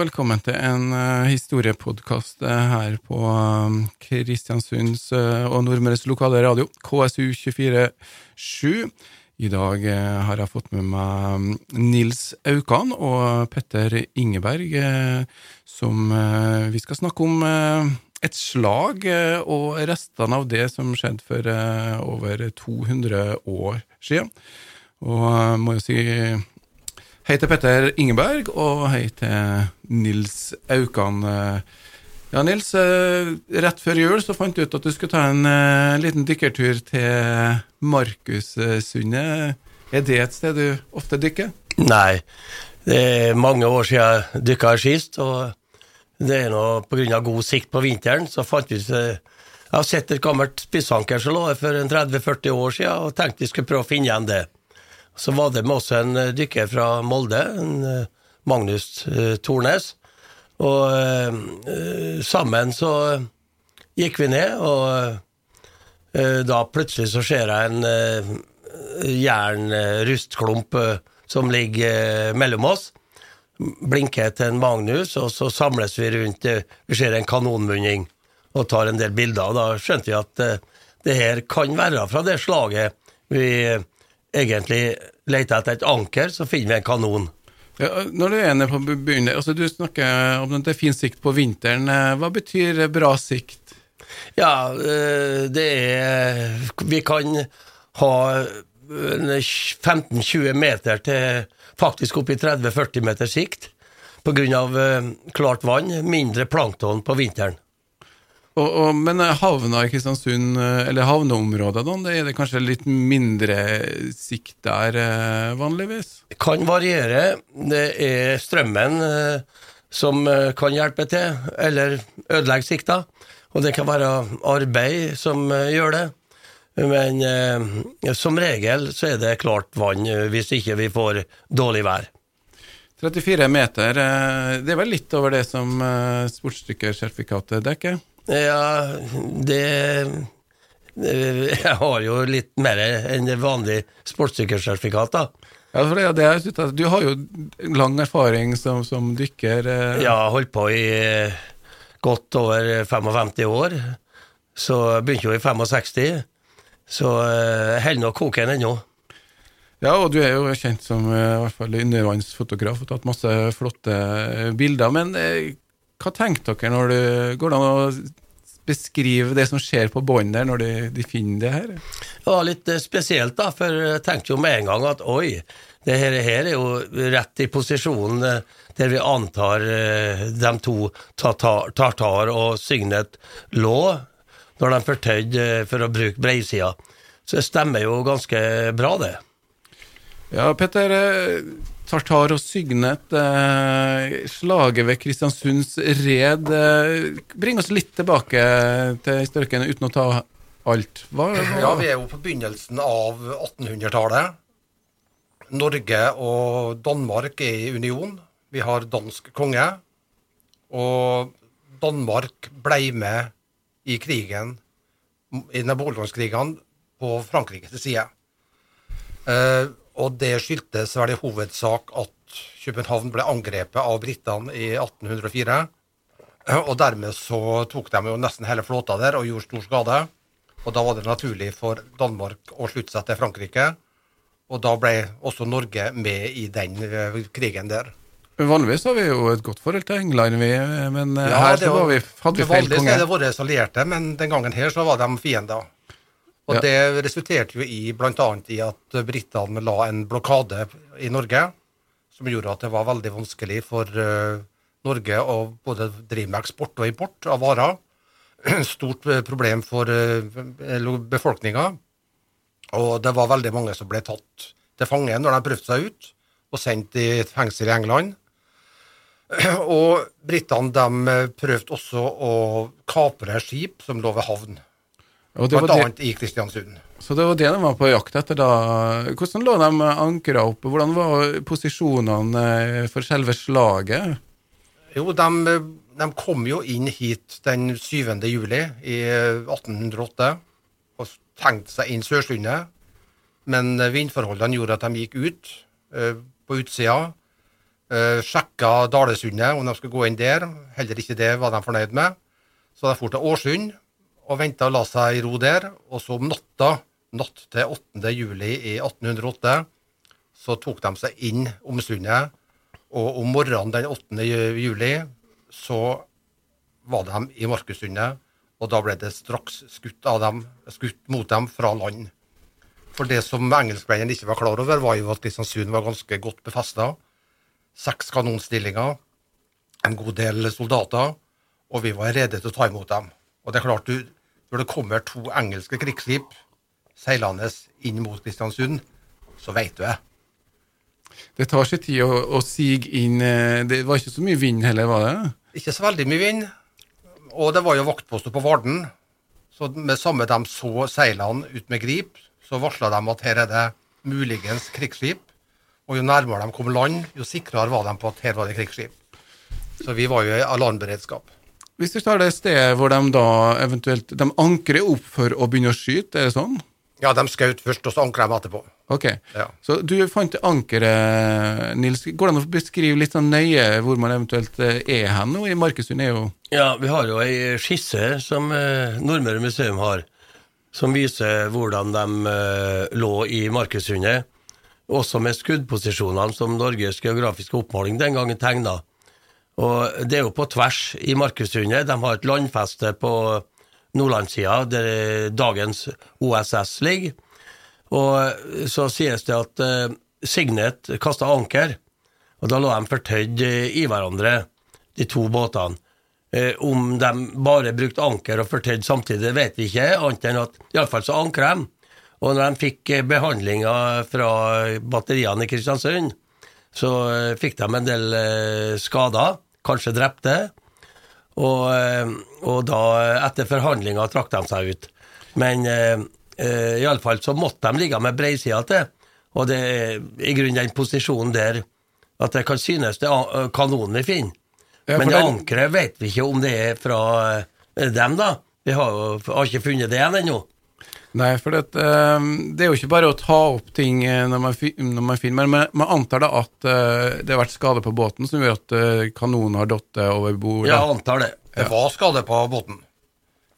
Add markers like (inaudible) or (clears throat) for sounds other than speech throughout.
velkommen til en uh, historiepodkast uh, her på um, Kristiansunds uh, og Nordmøres lokale radio, KSU 247. I dag har jeg fått med meg um, Nils Aukan og Petter Ingeberg, som vi skal snakke om et slag og restene av det som skjedde for over 200 år siden. Og må jo si Hei til Petter Ingeberg, og hei til Nils Aukan. Ja, Nils, eh, rett før jul så fant du ut at du skulle ta en uh, liten dykkertur til Markussundet. Er det et sted du ofte dykker? Nei, det er mange år siden jeg dykka sist, og det er nå pga. god sikt på vinteren, så fant vi ut Jeg har sett et gammelt spissanker som lå her for 30-40 år siden, og tenkte vi skulle prøve å finne igjen det. Så var det med oss en eh, dykker fra Molde, en eh, Magnus eh, Tornes. Og sammen så gikk vi ned, og da plutselig så ser jeg en jernrustklump som ligger mellom oss. Blinker til en Magnus, og så samles vi rundt Vi ser en kanonmunning og tar en del bilder. og Da skjønte vi at det her kan være fra det slaget vi egentlig leter etter et anker, så finner vi en kanon. Ja, når du er nede på bunnen, altså du snakker om at det er fin sikt på vinteren. Eh, hva betyr bra sikt? Ja, eh, det er Vi kan ha 15-20 meter til faktisk oppi 30-40 meter sikt eh, klart vann, mindre plankton på vinteren. Og, og, men havna i Kristiansund, eh, eller havneområdet, da, det er det kanskje litt mindre sikt der vanligvis? Det Kan variere. Det er strømmen eh, som eh, kan hjelpe til, eller ødelegge sikta. Og det kan være arbeid som eh, gjør det. Men eh, som regel så er det klart vann hvis ikke vi får dårlig vær. 34 meter, det er vel litt over det som sportsdykkersertifikatet dekker? Ja, det (laughs) Jeg har jo litt mer enn det vanlige sportssykkelsertifikat, da. Ja, for det, det, Du har jo lang erfaring som, som dykker. Eh. Ja, holdt på i eh, godt over 55 år. Så begynte jo i 65, så jeg eh, holder nå koken ennå. Ja, og du er jo kjent som i hvert fall undervannsfotograf og tatt masse flotte bilder. Men hva tenker dere når du Går det an å beskrive det som skjer på bånn der, når de, de, finner det her? Det var litt eh, spesielt, da, for jeg tenkte jo med en gang at oi, det her, her er jo rett i posisjonen eh, der vi antar eh, de to Tartar, tartar og Signet lå når de fortøyde for å bruke breisida. Så det stemmer jo ganske bra, det. Ja, Petter. Tartar og Sygnet, eh, slaget ved Kristiansunds red. Eh, bring oss litt tilbake til historikken uten å ta alt. Hva, hva? Ja, Vi er jo på begynnelsen av 1800-tallet. Norge og Danmark er i union. Vi har dansk konge. Og Danmark ble med i krigen, i napoleonskrigene, på Frankrikes side. Uh, og det skyldtes vel i hovedsak at København ble angrepet av britene i 1804. Og dermed så tok de jo nesten hele flåta der og gjorde stor skade. Og da var det naturlig for Danmark å slutte seg til Frankrike. Og da ble også Norge med i den uh, krigen der. Vanligvis har vi jo et godt forhold til England, vi, men uh, ja, her så var vi, hadde vi feil konge. Vanligvis er det våre allierte, men den gangen her så var de fiender. Og ja. det resulterte jo i bl.a. i at britene la en blokade i Norge, som gjorde at det var veldig vanskelig for uh, Norge å både drive med eksport og import av varer. (clears throat) Stort eh, problem for uh, befolkninga. Og det var veldig mange som ble tatt til fange når de prøvde seg ut, og sendt i et fengsel i England. (clears throat) Og britene prøvde også å kapre skip som lå ved havn. Blant annet i Kristiansund. Så det var det de var på jakt etter da. Hvordan lå de ankra opp? Hvordan var posisjonene eh, for selve slaget? Jo, de, de, kom jo inn hit den 7. juli i 1808 og tenkte seg inn Sørsundet. Men vindforholdene gjorde at de gikk ut, eh, på utsida. Sjekka Dalesundet, om de skulle gå inn der. Heller ikke det var de fornøyd med. Så de for til Årsund og venta og la seg i ro der. Og så om natta, natt til 8. juli i 1808, så tok de seg inn om sundet. Og om morgenen den 8. juli så var de i Markussundet, og da ble det straks skutt, dem, skutt mot dem fra land. For det som engelskmennene ikke var klar over, var jo at Kristiansund var ganske godt befesta seks kanonstillinger, en god del soldater, og vi var rede til å ta imot dem. Og det er klart, du, når det kommer to engelske krigsskip seilende inn mot Kristiansund, så veit du det. Det tar seg tid å, å sige inn eh, Det var ikke så mye vind heller, var det? Ikke så veldig mye vind. Og det var jo vaktposter på Varden. Så med samme de så seilene ut med grip, så varsla de at her er det muligens krigsskip. Og jo nærmere de kom land, jo sikrere var de på at her var det krigsskip. Så vi var jo i alarmberedskap. Hvis vi tar det stedet hvor de da eventuelt De ankrer opp for å begynne å skyte, er det sånn? Ja, de skjøt først, og så ankra de etterpå. Ok, ja. Så du fant ankeret, Nils. Går det an å beskrive litt sånn nøye hvor man eventuelt eh, er hen nå? I Markedsund er jo Ja, vi har jo ei skisse som eh, Nordmøre museum har, som viser hvordan de eh, lå i Markedsundet, også med skuddposisjonene som Norges geografiske oppmåling den gangen tegna. Og det er jo på tvers i Markussundet. De har et landfeste på nordlandssida, der dagens OSS ligger. Og så sies det at uh, Signet kasta anker, og da lå de fortøyd i hverandre, de to båtene. Uh, om de bare brukte anker og fortøyd samtidig, vet vi ikke, annet enn at iallfall så ankra de. Og når de fikk eh, behandlinga fra batteriene i Kristiansund, så eh, fikk de en del eh, skader, kanskje drepte. Og, og da, etter forhandlinger, trakk de seg ut. Men eh, iallfall så måtte de ligge med breisida til. Og det er i grunnen den posisjonen der at det kan synes det er kanonen vi finner. Ja, Men det ankeret vet vi ikke om det er fra dem, da. Vi har har ikke funnet det igjen ennå. Nei, for det, uh, det, er jo ikke bare å ta opp ting eh, når man, når man finner, men man, antar da at uh, det har vært skade på båten som gjør at uh, kanonen har datt over bord? Ja, jeg antar det. Det var skade på båten.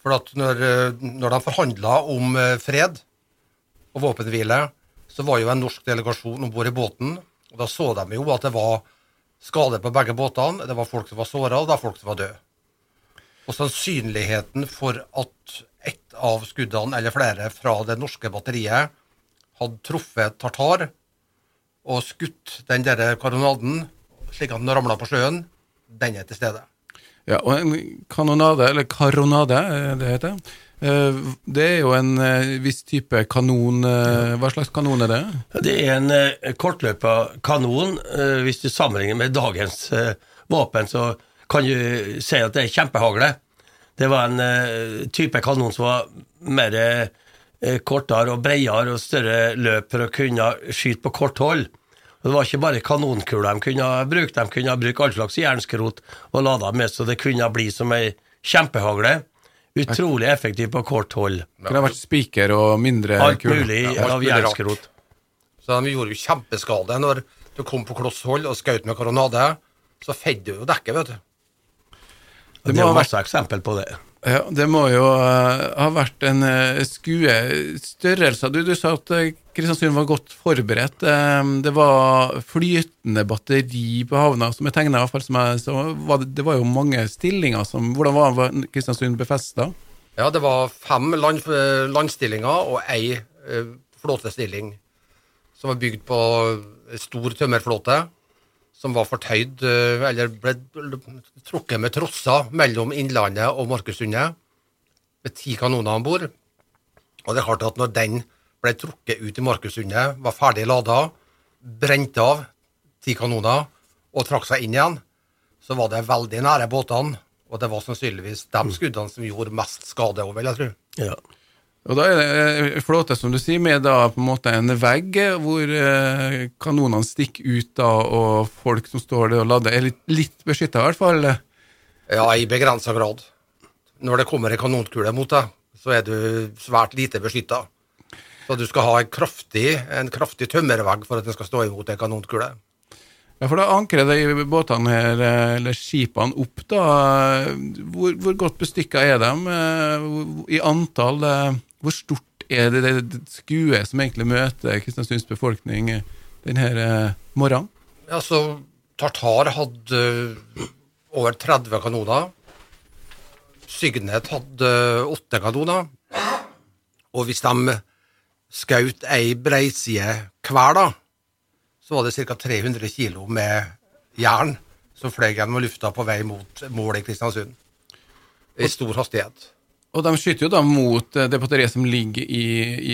For at når, når de forhandla om fred og våpenhvile, så var jo en norsk delegasjon om bord i båten, og da så de jo at det var skade på begge båtene. Det var folk som var såra, og det var folk som var døde. Og sannsynligheten for at ett av skuddene, eller flere, fra det norske batteriet hadde truffet tartar og skutt den der kanonaden slik at den ramla på sjøen, den er til stede. Ja, og en kanonade, eller karonade, det heter, eh, det er jo en eh, viss type kanon. Eh, hva slags kanon er det? Det er en kortløpa kanon. Hvis du sammenligner med dagens våpen, så kan du si at det er kjempehagle. Det var en uh, type kanon som var mer uh, kortere og bredere og større løp for å kunne skyte på kort hold. Og Det var ikke bare kanonkuler de kunne bruke, de kunne bruke all slags jernskrot og lada med, så det kunne bli som ei kjempehagle. Utrolig effektiv på kort hold. Det kunne vært spiker og mindre Alt kuler. mulig ja, av jernskrot. Så de gjorde jo kjempeskade når du kom på kloss hold og skjøt med karonade. Så fedde du jo dekket, vet du. Det, det er masse vært, eksempel på det. Ja, Det må jo uh, ha vært en uh, skue størrelse. Du, du, sa at uh, Kristiansund var godt forberedt. det var flytende batteri på havna, som jeg tegna. Så var det, det, var jo mange stillinger. Som, hvordan var, var Kristiansund befesta? Ja, det var fem land, landstillinger og ei flåtestilling som var bygd på stor tømmerflåte som var fortøyd, eh, eller ble trukket med trosser mellom Innlandet og Markussundet, med ti kanoner om bord. Og det er klart at når den ble trukket ut i Markussundet, var ferdig lada, brente av ti kanoner og trakk seg inn igjen, så var det veldig nære båtene. Og det var sannsynligvis de skuddene som gjorde mest skade, vil jeg tro. Ja. Og da er det eh, flåte, som du sier, med da på en måte en vegg hvor eh, kanonene stikker ut da, og folk som står der og lader, er litt, litt beskytta i hvert fall? Ja, i begrensa grad. Når det kommer en kanonkule mot deg, så er du svært lite beskytta. Så du skal ha en kraftig, en kraftig tømmervegg for at den skal stå imot en kanonkule. Ja, for da ankrer de båtene her, eh, eller skipene, opp, da. Hvor, hvor godt bestykka er de eh, i antall? Hvor stort er det, det skuet som egentlig møter Kristiansunds befolkning denne eh, morgenen? Altså, Tartar hadde eh, over 30 kanoner. Signet hadde eh, åtte kanoner. Og hvis de skjøt ei breiside hver, da, så var det ca. 300 kilo med jern som fløy gjennom lufta på vei mot mål i Kristiansund. I stor hastighet. Og de skyter jo da mot eh, det batteriet som ligger i,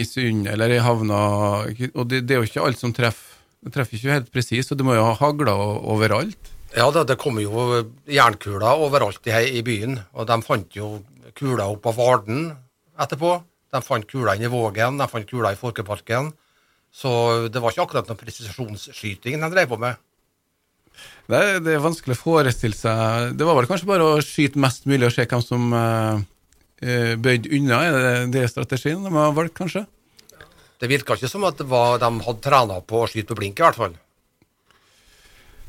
i sundet eller i havna, og det, det er jo ikke alt som treffer. Det treffer ikke helt presist, og det må jo ha hagla overalt. Ja, det, det kommer jo jernkuler overalt i, i byen, og de fant jo kuler opp av Varden etterpå. De fant kuler i Vågen, de fant kuler i Folkeparken. Så det var ikke akkurat noen presisjonsskyting de drev på med. Det, det er vanskelig å forestille seg Det var vel kanskje bare å skyte mest mulig og se hvem som uh, bøyde unna. Er det det strategien de har valgt, kanskje? Det virka ikke som at var, de hadde trena på å skyte på blink, i hvert fall.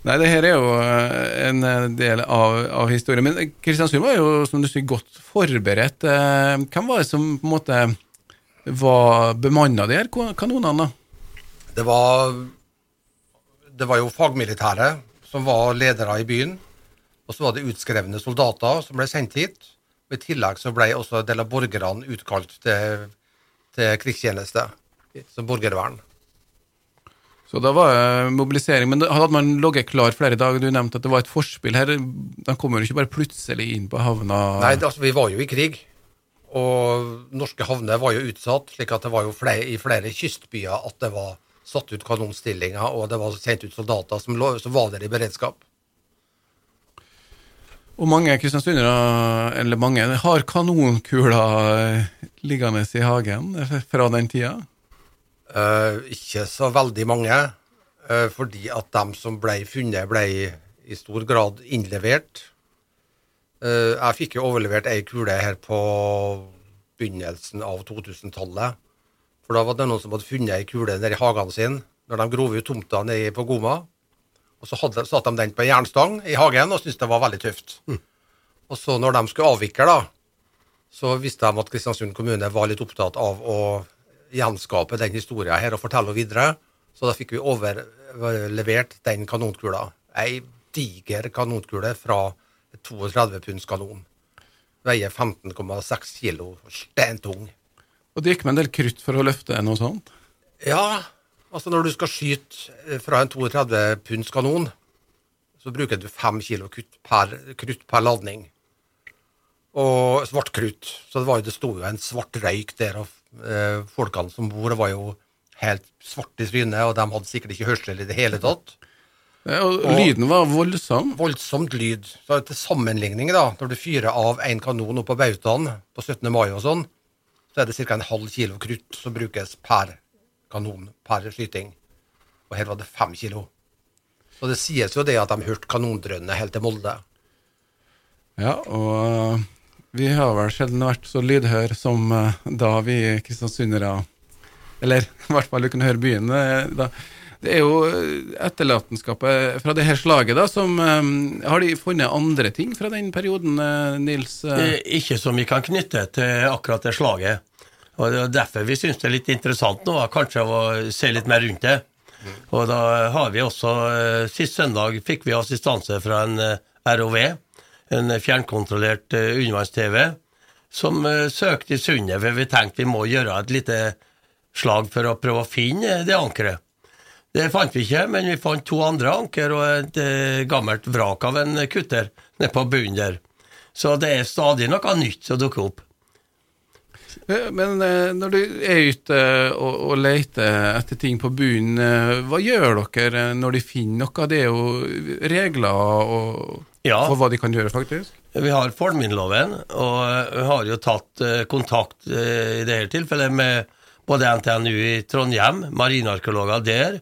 Nei, det her er jo eh, en eh, del av, av historien. Men Kristiansund var jo, som du sier, godt forberedt. Eh, Hvem var det som på en måte var bemanna de her kanonene? Det var, det var jo fagmilitære som var ledere i byen. Og så var det utskrevne soldater som ble sendt hit. I tillegg så ble også en del av borgerne utkalt til, til krigstjeneste som borgervern. Så da var det mobilisering. Men hadde man ligget klar flere dager? Du nevnte at det var et forspill her. De kommer jo ikke bare plutselig inn på havna? Nei, det, altså, vi var jo i krig. Og norske havner var jo utsatt, slik at det var jo flere, i flere kystbyer at det var satt ut kanonstillinger, og det var sendt ut soldater som, lå, som var der i beredskap. Og mange kristiansundere, eller mange, har kanonkuler eh, liggende i hagen fra den tida? Uh, ikke så veldig mange, Uh, fordi at de som ble funnet, ble i stor grad innlevert. Uh, jeg fikk jo overlevert ei kule her på begynnelsen av 2000-tallet. For da var det noen som hadde funnet ei kule nede i hagen sin når de grov ut tomta nede på Goma. Og så hadde, satte de den på en jernstang i hagen og syntes det var veldig tøft. Og så når de skulle avvikle, da, så visste de at Kristiansund kommune var litt opptatt av å gjenskape den historien her og fortelle henne videre. Så da fikk vi overlevert den kanonkula. Ei diger kanonkule fra 32 punds kanon. Veier 15,6 kilo. Steintung. Og det gikk med en del krutt for å løfte noe sånt? Ja, altså når du skal skyte eh, fra en 32 punds kanon, så bruker du 5 kilo krutt per, krutt per ladning. Og svart krutt. Så det, var jo, det sto jo en svart røyk der, og eh, folkene som bor, var jo helt svarte i trynet, og de hadde sikkert ikke hørsel i det hele tatt. Ja, Og lyden var voldsom. Voldsomt lyd. Så til sammenligning, da, når du fyrer av en kanon oppå på Bautaen på 17. mai og sånn, så er det ca. en halv kilo krutt som brukes per kanon per skyting. Og her var det fem kilo. Så det sies jo det at de hørte kanondrønnet helt til Molde. Ja, og vi har vel sjelden vært så lydhør som eh, da vi kristiansundere Eller (laughs) i hvert fall du kunne høre byen. eh, Da. Det er jo eh, etterlatenskapet fra det her slaget, da, som um, Har de funnet andre ting fra den perioden, eh, Nils? eh? Eh, Ikke som vi kan knytte til akkurat det slaget. Og Det er derfor vi syns det er litt interessant nå, kanskje å se litt mer rundt det. Og da har vi også eh, Sist søndag fikk vi assistanse fra en eh, ROV, en fjernkontrollert eh, undervanns-TV, som søkte i sundet, for vi tenkte vi må gjøre et lite slag for å prøve å finne det ankeret. Det fant vi ikke, men vi fant to andre anker og et gammelt vrak av en kutter nede på bunnen der. Så det er stadig noe nytt som dukker opp. Eh, Men eh, når du er ute eh, og, og leter etter ting på bunnen, hva gjør dere når de finner noe? Det er jo regler og, Ja. for hva de kan gjøre, faktisk. Vi har Fornminneloven, og vi har jo tatt kontakt i i dette tilfellet med både NTNU i Trondheim, marinarkeologer der,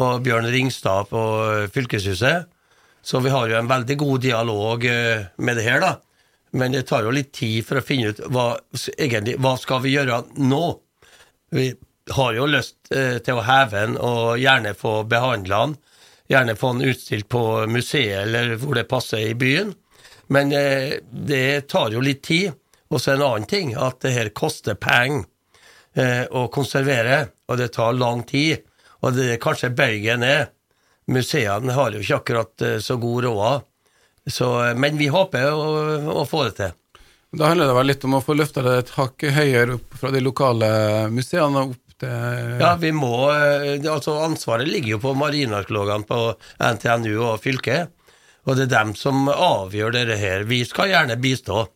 og Bjørn Ringstad på Fylkeshuset. Så vi har jo en veldig god dialog med det her, da. Men det tar jo litt tid for å finne ut hva, egentlig, hva skal vi gjøre nå. Vi har jo lyst eh, til å heve den og gjerne få behandla den gjerne få den utstilt på museet eller hvor det passer i byen. Men eh, det tar jo litt tid. Og så en annen ting, at det her koster penger eh, å konservere, og det tar lang tid. Og det er kanskje bøygen er. Museene har jo ikke akkurat så god råd. Så, men vi håper å, å få det til. Da handler det vel litt om å få løfta det et hakk høyere opp fra de lokale museene og opp til Ja, vi må eh, Altså, ansvaret ligger jo på marinarkeologene på NTNU og fylket. Og det er dem som avgjør dette her. Vi skal gjerne bistå.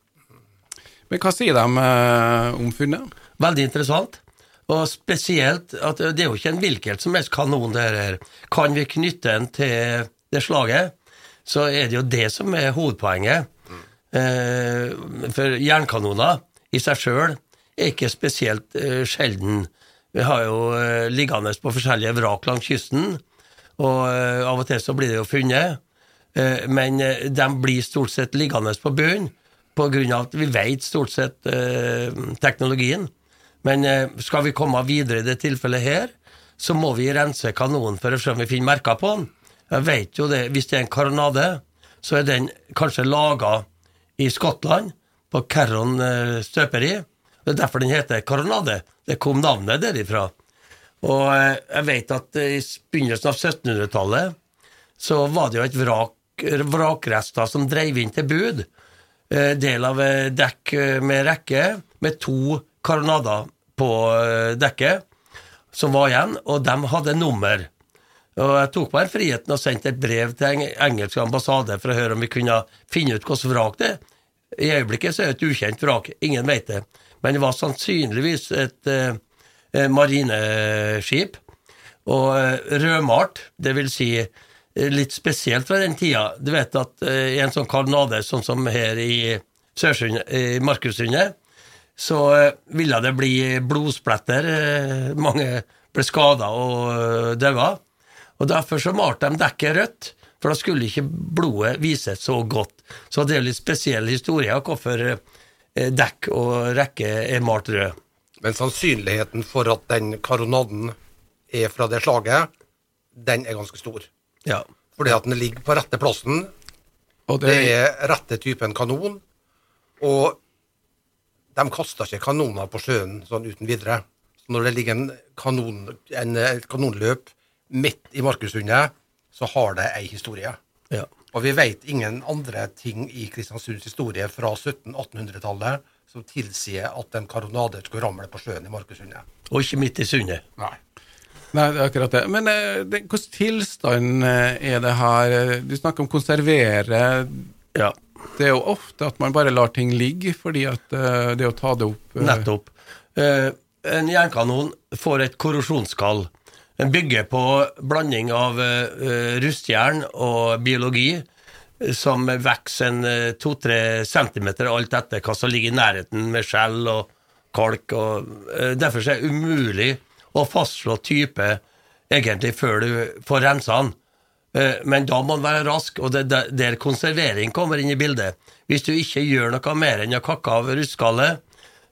Men hva sier de eh, om funnet? Veldig interessant. Og spesielt at det er jo ikke en hvilken som helst kanon, det her. Kan vi knytte den til det slaget, så er det jo det som er hovedpoenget. Eh, for jernkanoner i seg sjøl er ikke spesielt eh, sjelden. Vi har jo eh, liggende på forskjellige vrak langs kysten, og av og til så blir det jo funnet. Men de blir stort sett liggende på bunnen, av at vi vet stort sett teknologien. Men skal vi komme videre i det tilfellet her, så må vi rense kanonen for å se om vi finner merker på den. Jeg vet jo det, Hvis det er en karonade, så er den kanskje laga i Skottland, på Carron eh, støperi. Det er derfor den heter karonade. Det kom navnet derifra. Og eh, jeg vet at eh, i begynnelsen av 1700-tallet så var det jo et vrak, vrakrester som dreiv inn til bud. Del av dekk med rekke, med to karonader på dekket som var igjen, og de hadde nummer. Og Jeg tok meg friheten og sendte et brev til eng engelsk ambassade for å høre om vi kunne finne ut hvilket vrak det er. I øyeblikket så er det et ukjent vrak, ingen vet det. Men det var sannsynligvis et eh, eh, marineskip. Og eh, rødmalt, det vil si eh, litt spesielt fra den tida. Du vet at eh, i en sånn karnade, sånn som her i Sørsundet, i Markussundet, så eh, ville det bli blodspletter. eh, Mange ble skada og eh, daua. Og derfor så malte de dekket rødt, for da skulle ikke blodet vises så godt. Så det er litt spesiell historie av hvorfor eh, dekk og rekke er malt rød. Men sannsynligheten for at den karonaden er fra det slaget, den er ganske stor. Ja. Fordi at den ligger på rette plassen. Og Det det, er rette typen kanon. Og de kaster ikke kanoner på sjøen sånn uten videre. Så når det ligger en, kanon, en et kanonløp midt i Markussundet, så har det ei historie. ja. Og vi vet ingen andre ting i Kristiansunds historie fra 1700-1800-tallet som tilsier at en karonade skulle ramle på sjøen i Markussundet. Og ikke midt i sundet. Nei. nei, det er akkurat det. Men hvilken hvordan tilstand eh, er det her? Du snakker om konservere. Ja, Det er jo ofte at man bare lar ting ligge, fordi at eh, det å ta det opp eh, nettopp. Eh, en jernkanon får et korrosjonskall. Den bygger på blanding av eh, rustjern og biologi, eh, som vokser eh, to-tre centimeter alt etter hva som ligger i nærheten med skjell og kalk. Og, eh, derfor er det umulig å fastslå type egentlig før du får rensa den. Eh, Men da må den være rask, og det er der konservering kommer inn i bildet. Hvis du ikke gjør noe mer enn å kakke av rustskallet,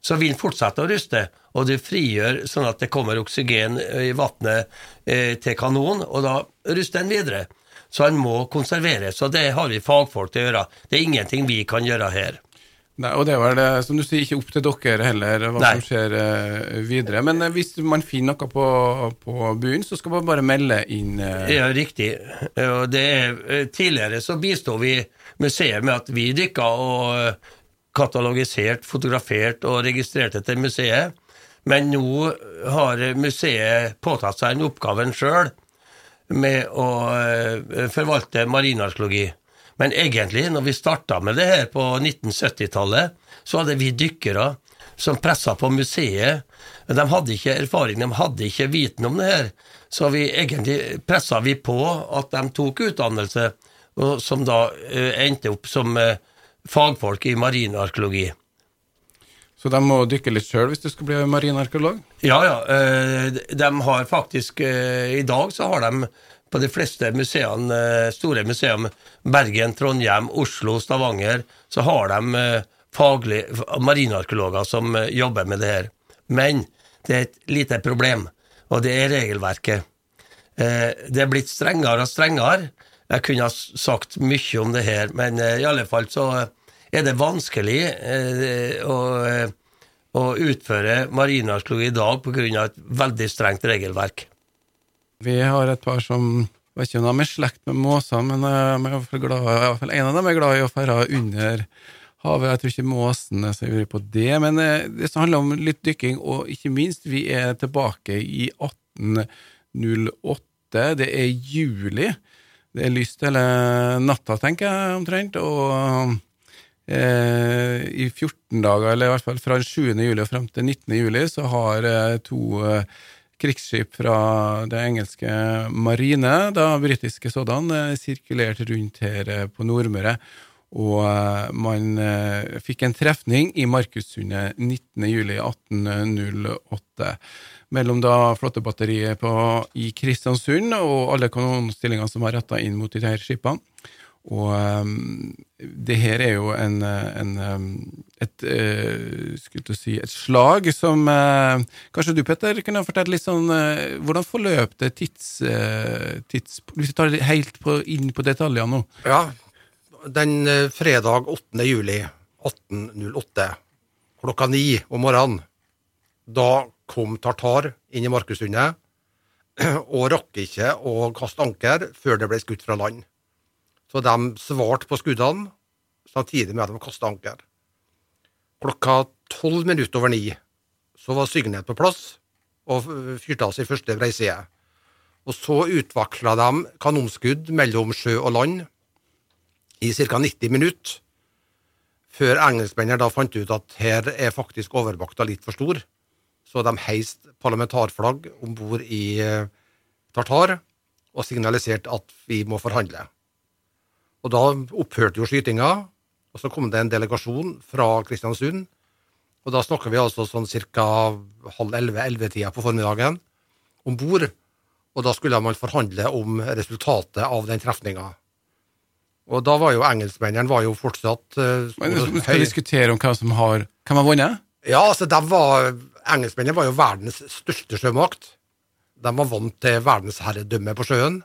så vil den fortsette å ruste, og du frigjør sånn at det kommer oksygen i vannet eh, til kanonen, og da ruster den videre. Så den må konserveres, og det har vi fagfolk til å gjøre. Det er ingenting vi kan gjøre her. Nei, og det vel det, som du sier, ikke opp til dere heller, hva Nei. som skjer eh, videre. Men eh, hvis man finner noe på, på byen, så skal man bare melde inn eh, Ja, riktig. Det er, eh, tidligere så bistod vi museet med at vi dykka og eh, katalogisert, fotografert og registrerte til museet. Men nå har museet påtatt seg den oppgaven sjøl med å eh, forvalte marinarkeologi. Men egentlig, når vi starta med det her på 1970-tallet, så hadde vi dykkere som pressa på museet. De hadde ikke erfaring, de hadde ikke viten om det her. Så vi egentlig pressa vi på at de tok utdannelse, som da eh, endte opp som eh, fagfolk i marinarkeologi. Så de må dykke litt sjøl hvis du skal bli marinarkeolog? Ja, ja. eh, De har faktisk eh, I dag så har de på de fleste museene, eh, store museum, Bergen, Trondheim, Oslo, Stavanger, så har de faglig marinarkeologer som jobber med det her. Men det er et lite problem, og det er regelverket. Det er blitt strengere og strengere. Jeg kunne ha sagt mye om det her, men i alle fall så er det vanskelig eh, å, å, utføre marinarkeologi i dag pga. et veldig strengt regelverk. Vi har et par som vet ikke om de er slekt med måser, men er glad, i en av dem er glad i å ferde under havet. Jeg tror ikke måsene er så ivrig på det, men det som handler om litt dykking, og ikke minst, vi er tilbake i 1808. Det er juli. Det er lyst hele natta, tenker jeg, omtrent. Og eh, i 14 dager, eller i hvert fall fra 7. juli og frem til 19. juli, så har eh, to eh, krigsskip fra det engelske marine, da britiske sådan, eh, sirkulert rundt her eh, på Nordmøre. Og man fikk en trefning i Markussundet 19.07.1808 mellom da flåtebatteriet i Kristiansund og alle kanonstillingene som var retta inn mot de her skipene. Og um, det her er jo en, en et, uh, si, et slag som uh, Kanskje du, Petter, kunne fortalt litt sånn uh, Hvordan forløp det tids, tids Hvis vi tar det helt på, inn på detaljene nå? Ja. Den fredag 8. juli 1808 klokka ni om morgenen, da kom Tartar inn i Markusundet (clears throat) og rakk ikke å kaste anker før det ble skutt fra land. Så de svarte på skuddene samtidig med at de kasta anker. Klokka tolv minutter over ni så var Signet på plass og fyrte av sin første breiside. Og så utvikla de kanonskudd mellom sjø og land i ca. 90 minutter, før engelskmennene da fant ut at her er faktisk overvakta litt for stor. Så de heiste parlamentarflagg om bord i eh, Tartar og signaliserte at vi må forhandle. Og Da opphørte jo skytinga, og så kom det en delegasjon fra Kristiansund. Og Da snakker vi altså sånn ca. halv elleve-ellevetida på formiddagen om bord. Og da skulle man forhandle om resultatet av den trefninga. Og da var jo engelskmennene var jo fortsatt uh, Men Skal vi diskutere om hvem som har Hvem har vunnet? Ja, altså de var Engelskmennene var jo verdens største sjømakt. De var vant til verdensherredømme på sjøen,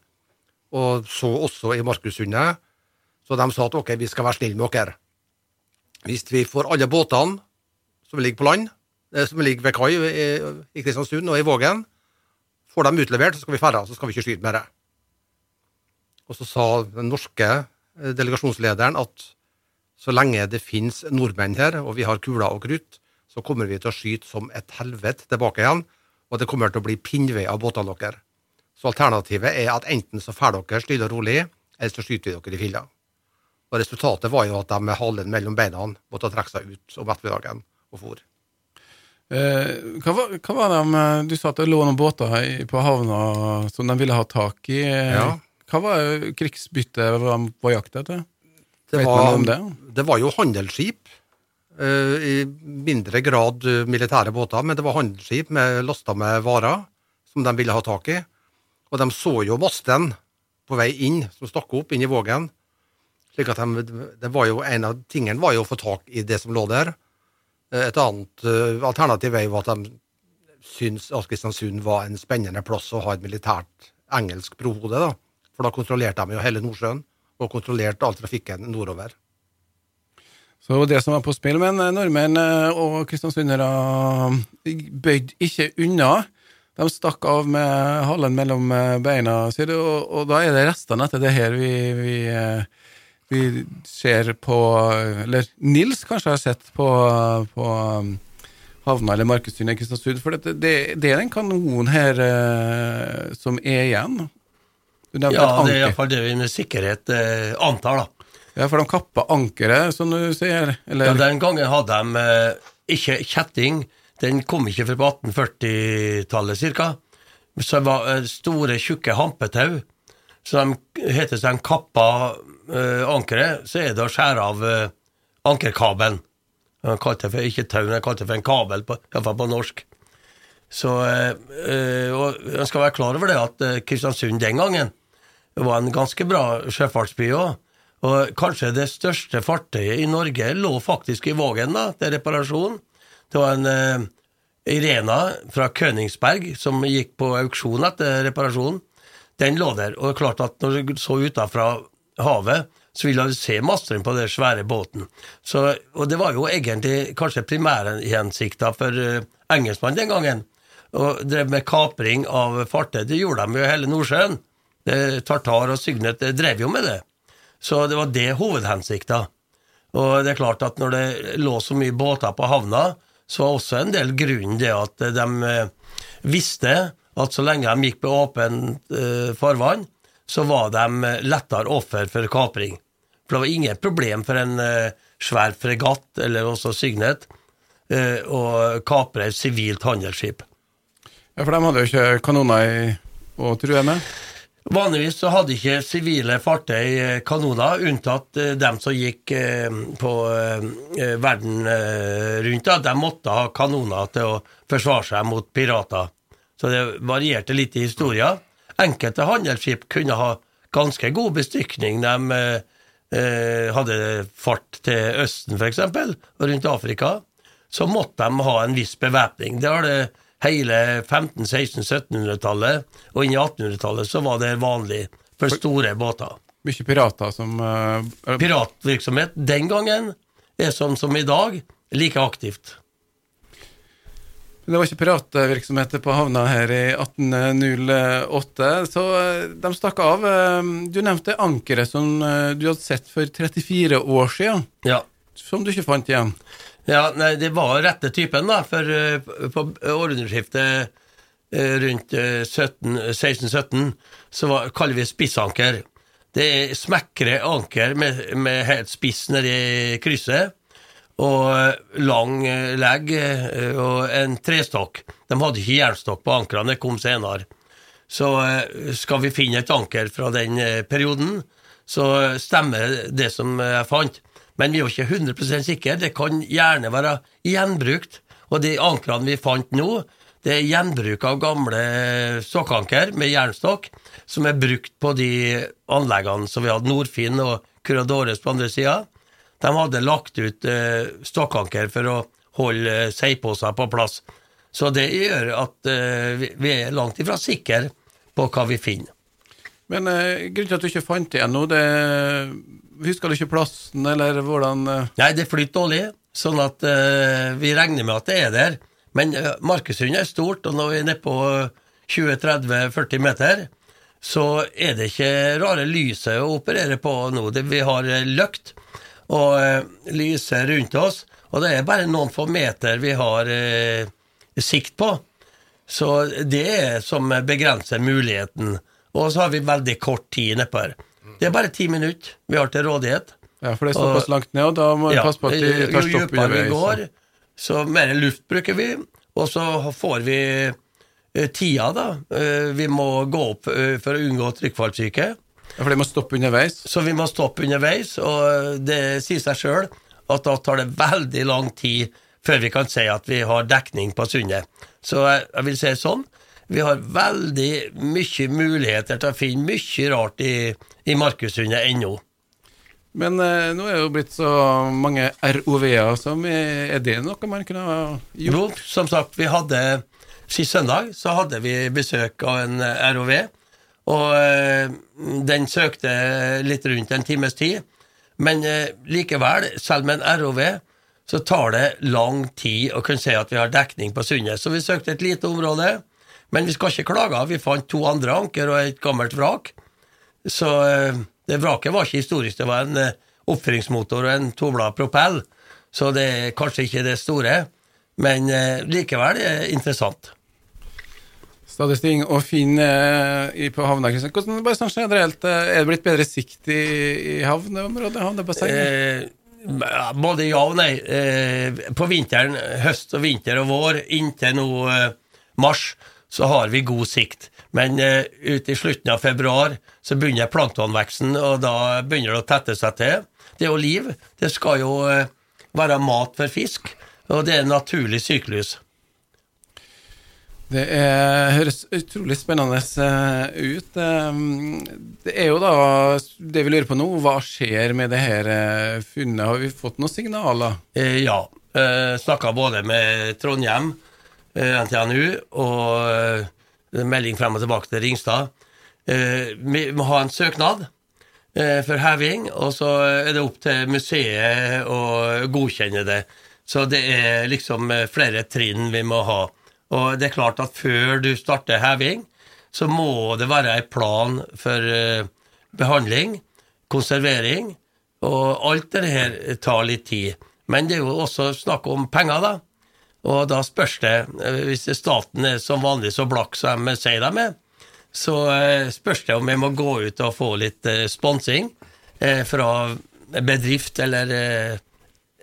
og så også i Markussundet. Så de sa at ok, vi skal være snille med dere. Hvis vi får alle båtene som ligger på land, eh, som ligger ved kai i Kristiansund og i Vågen, får dem utlevert, så skal vi ferde, så skal vi ikke skyte mer. Og så sa den norske eh, delegasjonslederen at så lenge det finnes nordmenn her, og vi har kuler og krutt, så kommer vi til å skyte som et helvete tilbake igjen, og det kommer til å bli pinnvei av båtene deres. Så alternativet er at enten så drar dere stille og rolig, eller så skyter vi dere i filla. Og resultatet var jo at de med halen mellom beina måtte trekke seg ut om ettermiddagen og for. Eh, hva, var, hva, var, det Du sa at det lå noen båter på havna som de ville ha tak i. Ja. Hva var krigsbyttet de var jakt etter? Det var, det? det var jo handelsskip Eh, I mindre grad eh, militære båter, men det var handelsskip med lasta med varer som de ville ha tak i. Og de så jo masten på vei inn, som stakk opp inn i Vågen. Slik at de, det var jo En av tingene var jo å få tak i det som lå der. Eh, et annet alternativ var at de syntes at Kristiansund var en spennende plass å ha et militært engelsk brohode. da. For da kontrollerte de jo hele Nordsjøen, og kontrollerte all trafikken nordover. Så det som var på spill, men eh, nordmenn og kristiansundere bøyd ikke unna. De stakk av med halen mellom beina og, og, da er det restene etter det her vi, vi, vi, ser på Eller Nils kanskje har sett på, på havna eller Markedstunnet i Kristiansund. For det, det, det, er den kanonen her som er igjen. ja, det er iallfall det vi med sikkerhet eh, antar, da. Ja, for de kappa ankeret, som du sier? Eller? Ja, den gangen hadde de eh, ikke kjetting. Den kom ikke før på 1840-tallet ca. Så det var eh, store, tjukke hampetau. Så de heter seg kappa eh, ankeret, så er det å skjære av uh, ankerkabelen. Han kalte det for, ikke tau, han kalte det for en kabel, iallfall på norsk. Så eh, og En skal være klar over det at Kristiansund den gangen var en ganske bra sjøfartsby òg. Og kanskje det største fartøyet i Norge lå faktisk i Vågen da, til reparasjon. Det var en eh, Irena fra Königsberg som gikk på auksjon etter reparasjon. den lå der. Og det er klart at når du så utafra havet, så ville du se masteren på den svære båten. Så, og det var jo egentlig kanskje primærhensikta for uh, engelskmannen den gangen. Og drev med kapring av fartøy. Det gjorde de jo i hele Nordsjøen. Det, Tartar og Sygnet drev jo med det. Så det var det hovedhensikta. Og det er klart at når det lå så mye båter på havna, så var også en del grunnen det at de eh, visste at så lenge de gikk på åpent uh, farvann, så var de lettere offer for kapring. For det var ingen problem for en uh, svær fregatt, eller også Signet, uh, å kapre et sivilt handelsskip. Ja, For de hadde jo ikke kanoner å true med? Vanligvis så hadde ikke sivile fartøy kanoner, unntatt dem som gikk på verden rundt. De måtte ha kanoner til å forsvare seg mot pirater. Så det varierte litt i historien. Enkelte handelsskip kunne ha ganske god bestykning. De eh, hadde fart til Østen, f.eks., rundt Afrika. Så måtte de ha en viss bevæpning. Det har det hele 15-, 16-, 1700-tallet, og inn i 1800-tallet så var det vanlig for store båter. Mye pirater som uh, Piratvirksomhet den gangen er som, som i dag, like aktivt. Det var ikke piratvirksomheter på havna her i 1808, så eh, de stakk av. Eh, du nevnte ankeret som eh, du hadde sett for 34 år siden, Ja. som du ikke fant igjen. Ja, nei, det var rette typen, da, for på århundreskiftet rundt 1617 så var, kaller vi spissanker. Det er smekre anker med, med helt spiss nedi krysset, og lang legg og en trestokk. De hadde ikke jernstokk på ankrene, det kom senere. Så skal vi finne et anker fra den perioden, så stemmer det som jeg fant. Men vi er jo ikke 100 sikre. Det kan gjerne være gjenbrukt. Og de ankrene vi fant nå, det er gjenbruk av gamle stokkanker med jernstokk, som er brukt på de anleggene som vi hadde Nordfinn og Curadores på andre sida. De hadde lagt ut eh, stokkanker for å holde seiposer seigposer på plass. Så det gjør at eh, vi er langt ifra sikre på hva vi finner. Men eh, grunnen til at du ikke fant det ennå, det Husker du ikke plassen, eller hvordan eh? Nei, det flyter dårlig, sånn at eh, vi regner med at det er der. Men Markushund er stort, og når vi er nede på 20-30-40 meter, så er det ikke rare lyset å operere på nå. Det, vi har eh, løkt og eh, lyser rundt oss, og det er bare noen få meter vi har eh, sikt på. Så det er som begrenser muligheten. Og så har vi veldig kort tid nedpå her. Det er bare ti minutter vi har til rådighet. Ja, for det er såpass langt ned, og da må vi Ja, passe på at vi tar stopp dypere vi går, så mer luft bruker vi, og så får vi eh, tida, da. Eh, Vi må gå opp eh, for å unngå trykkfallsyke, Ja, for det må stoppe underveis. så vi må stoppe underveis, og det sier seg sjøl at da tar det veldig lang tid før vi kan si at vi har dekning på sundet. Så jeg, jeg vil si sånn, vi har veldig mye muligheter til å finne mye rart i, i Markussundet ennå. Men eh, nå er det jo blitt så mange ROV-er, som er, er det noe man kunne ha gjort? Jo, som sagt, vi hadde Sist søndag så hadde vi besøk av en eh, ROV, og eh, den søkte litt rundt en times tid. Men eh, likevel, selv med en ROV, så tar det lang tid å kunne si at vi har dekning på sundet. Så vi søkte et lite område, men vi skal ikke klage. Vi fant to andre anker og et gammelt vrak. Så eh, det vraket var ikke historisk, det var en oppføringsmotor og en toblad propell. Så det er kanskje ikke det store, men likevel er det interessant. Stadig sting å finne eh, på havna. Hvordan, bare sånn generelt, eh, er det blitt bedre sikt i, i havneområdet? Havnebassenget? Eh, både ja og nei. Eh, på vinteren, høst og vinter og vår, inntil nå mars, så har vi god sikt. Men ut i slutten av februar så begynner planktonveksten, og da begynner det å tette seg til. Det er jo liv. Det skal jo være mat for fisk, og det er en naturlig syklus. Det er, høres utrolig spennende eh, ut. Eh, Det er jo da det vi lurer på nå, hva skjer med det her eh, funnet? Har vi fått noen signaler? Eh, ja. Eh, Snakka både med Trondheim, eh, NTNU, og eh, melding frem og tilbake til Ringstad. vi må ha en søknad for heving, og så er det opp til museet å godkjenne det. Så det er liksom flere trinn vi må ha. Og det er klart at før du starter heving, så må det være en plan for eh, behandling, konservering, og alt det her tar litt tid. Men det er jo også snakk om penger, da. Og da spørs det, eh, hvis staten er som vanlig så blakk som de sier de er, så eh, spørs det om vi må gå ut og få litt sponsing fra bedrift eller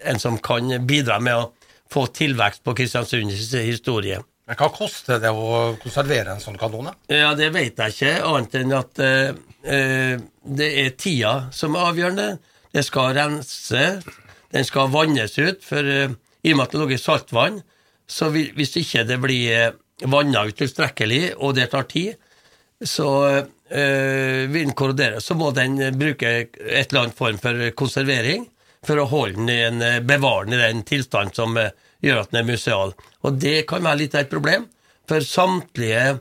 en som kan bidra med å få tilvekst på Kristiansunds historie. Men hva koster det å konservere en sånn kanon? Ja, det vet jeg ikke, annet enn at eh, eh, det er tida som er avgjørende. Det skal rense, den skal vannes ut, for eh, i og med at det ligger saltvann, så vi, hvis ikke det blir eh, vanna ut tilstrekkelig, og det tar tid, så eh, vil den korrodere. Så må den bruke et eller annet form for konservering for å holde den i en, bevare den i den tilstand som gjør at den er museal. Og det kan være litt av et problem, for samtlige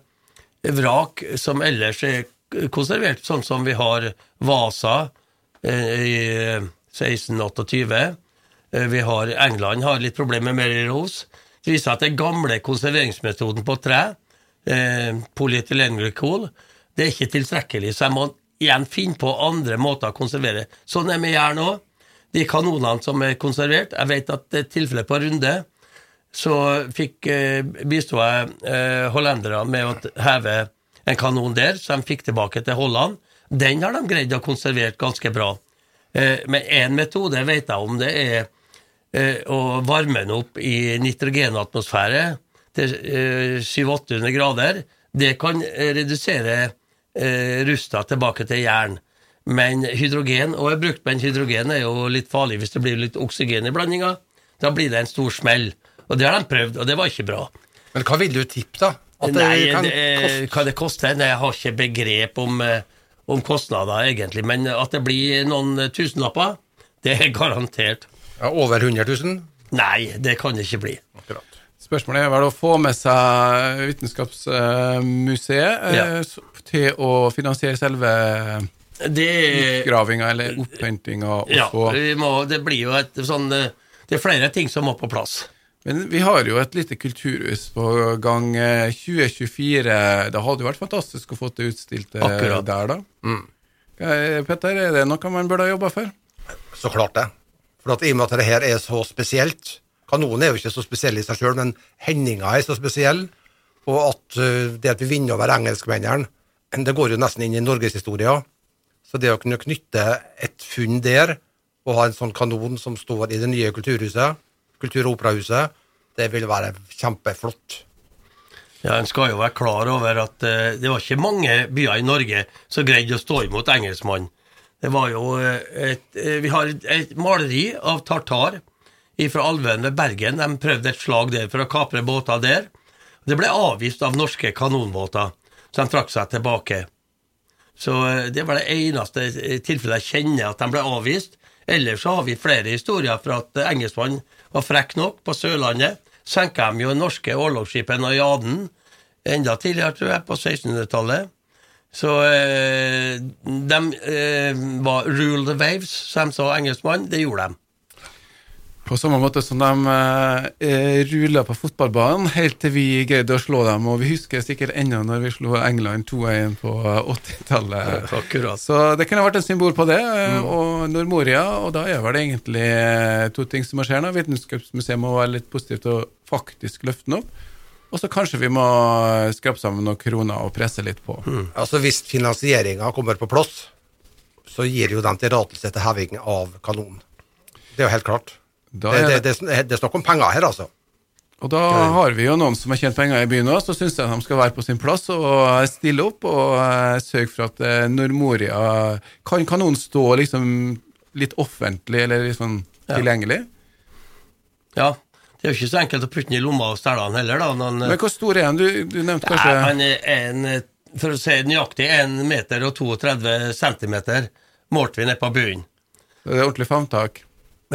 vrak som ellers er konservert, sånn som vi har Vasa eh, i 1628, eh, vi har England har litt problemer med Mary Rose, det viser at den gamle konserveringsmetoden på tre, eh, polyetylenglycol, det er ikke tilstrekkelig, så jeg må igjen finne på andre måter å konservere. Sånn er vi jern òg. De kanonene som er konservert, jeg vet at det er tilfellet på Runde, så fikk eh, bistod jeg eh, hollendere med å heve en kanon der, så de fikk tilbake til Holland. Den har de greid å konservere ganske bra. Eh, men én metode vet jeg om, det er å varme den opp i nitrogenatmosfære til eh, 700-800 grader. Det kan redusere rusta tilbake til jern. Men hydrogen, og har brukt, men hydrogen er jo litt farlig hvis det blir litt oksygen i blandinga. Da blir det en stor smell. Og det har de prøvd, og det var ikke bra. Men hva vil du tippe, da? At det Nei, kan det, koste hva det koster? Nei, jeg har ikke begrep om, eh, om kostnader, egentlig. Men at det blir noen tusenlapper, det er garantert. ja, over 100 000? Nei, det kan det ikke bli. Akkurat. Spørsmålet er vel å få med seg Vitenskapsmuseet eh, Ja. til å finansiere selve utgravinga eller opphentinga. Ja, må, det blir jo et sånn eh, Det er flere ting som må på plass. Men vi har jo et lite kulturhus på gang eh, 2024. Det hadde jo vært fantastisk å få det utstilt eh, Akkurat. der, da. Mm. Petter, er det noe man burde ha jobba for? Så klart det. For at i og med at det her er så spesielt Kanonen er jo ikke så spesiell i seg sjøl, men hendinga er så spesiell. Og at eh, det at vi vinner over engelskmennene, det går jo nesten inn i norgeshistoria. Så det å kunne knytte et funn der, og ha en sånn kanon som står i det nye kulturhuset, Kultur- og operahuset, det vil være kjempeflott. Ja, En skal jo være klar over at uh, det var ikke mange byer i Norge som greide å stå imot engelskmannen. Det var jo eh, et, eh, Vi har et, maleri av tartar fra Alvøen ved Bergen. De prøvde et slag der for å kapre båter der. Det ble avvist av norske kanonbåter, så de trakk seg tilbake. Så det var det eneste tilfellet jeg kjenner at de ble avvist. Ellers så har vi flere historier fra at eh, engelskmann var frekk nok på Sørlandet. Senka de jo norske orlogsskipet Najaden enda tidligere, tror jeg, på 1600-tallet. Så eh, de eh, var 'rule the waves', som de sa engelskmann. Det gjorde de. På samme måte som de eh, rulla på fotballbanen helt til vi greide å slå dem. Og vi husker sikkert ennå når vi slo England 2-1 på 80-tallet. (laughs) Akkurat. Så det kunne vært et symbol på det. Mm. Og Nordmoria, og da er vel egentlig eh, to ting som må skje. Vitenskapsmuseet må være litt positivt og faktisk løfte den opp. Og så kanskje vi må skrape sammen noen kroner og presse litt på. Altså Hvis finansieringa kommer på plass, så gir jo den tillatelse til heving av kanonen. Det er jo helt klart. Da Det, er det, det, det, det er snakk om penger her, altså. og da har vi jo noen som har tjent penger i byen òg, så syns jeg de skal være på sin plass og stille opp og eh, sørge for at eh, Nordmoria Kan noen stå liksom litt offentlig eller sånn Ja. tilgjengelig? Ja. Det er jo ikke så enkelt å putte den i lomma og stjele den heller, da. Men, Men hvor stor er den? Du, du nevnte Nei, kanskje han er en, for å si nøyaktig, 1 meter og 32 centimeter målte vi ned på bunnen. Det er ordentlig favntak.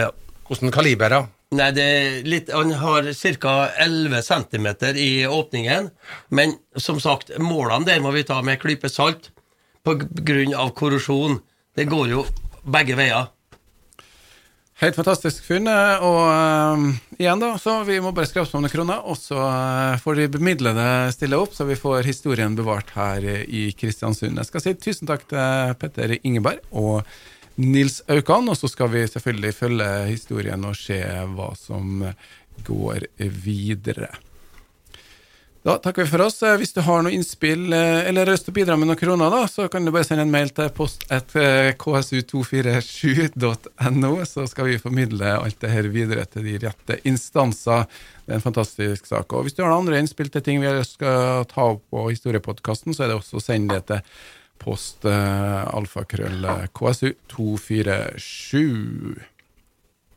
Ja. Hvordan kaliber, ja. Nei, det er litt, han har ca. 11 cm i åpningen, men som sagt, målene der må vi ta med klype salt. av korrosjon. Det går jo begge veier. Helt fantastisk funn. eh, Og uh, igjen, da, så vi må bare skrape sammen noen kroner, og så uh, får de bemidlede stille opp, så vi får historien bevart her i Kristiansund. Jeg skal si tusen takk til Petter Ingeberg og Nils Aukan, og så skal vi selvfølgelig følge historien og se hva som går videre. Da takker vi for oss. Eh, Hvis du har noe innspill eh, eller lyst til å bidra med noen kroner, da, så kan du bare sende en mail til post1ksu247.no så skal vi formidle alt det her videre til de rette instanser. Det er en fantastisk sak. Og hvis du har noen andre innspill til ting vi skal ta opp på historiepodkasten, så er det også å sende det til post eh, alfakrøll ksu247.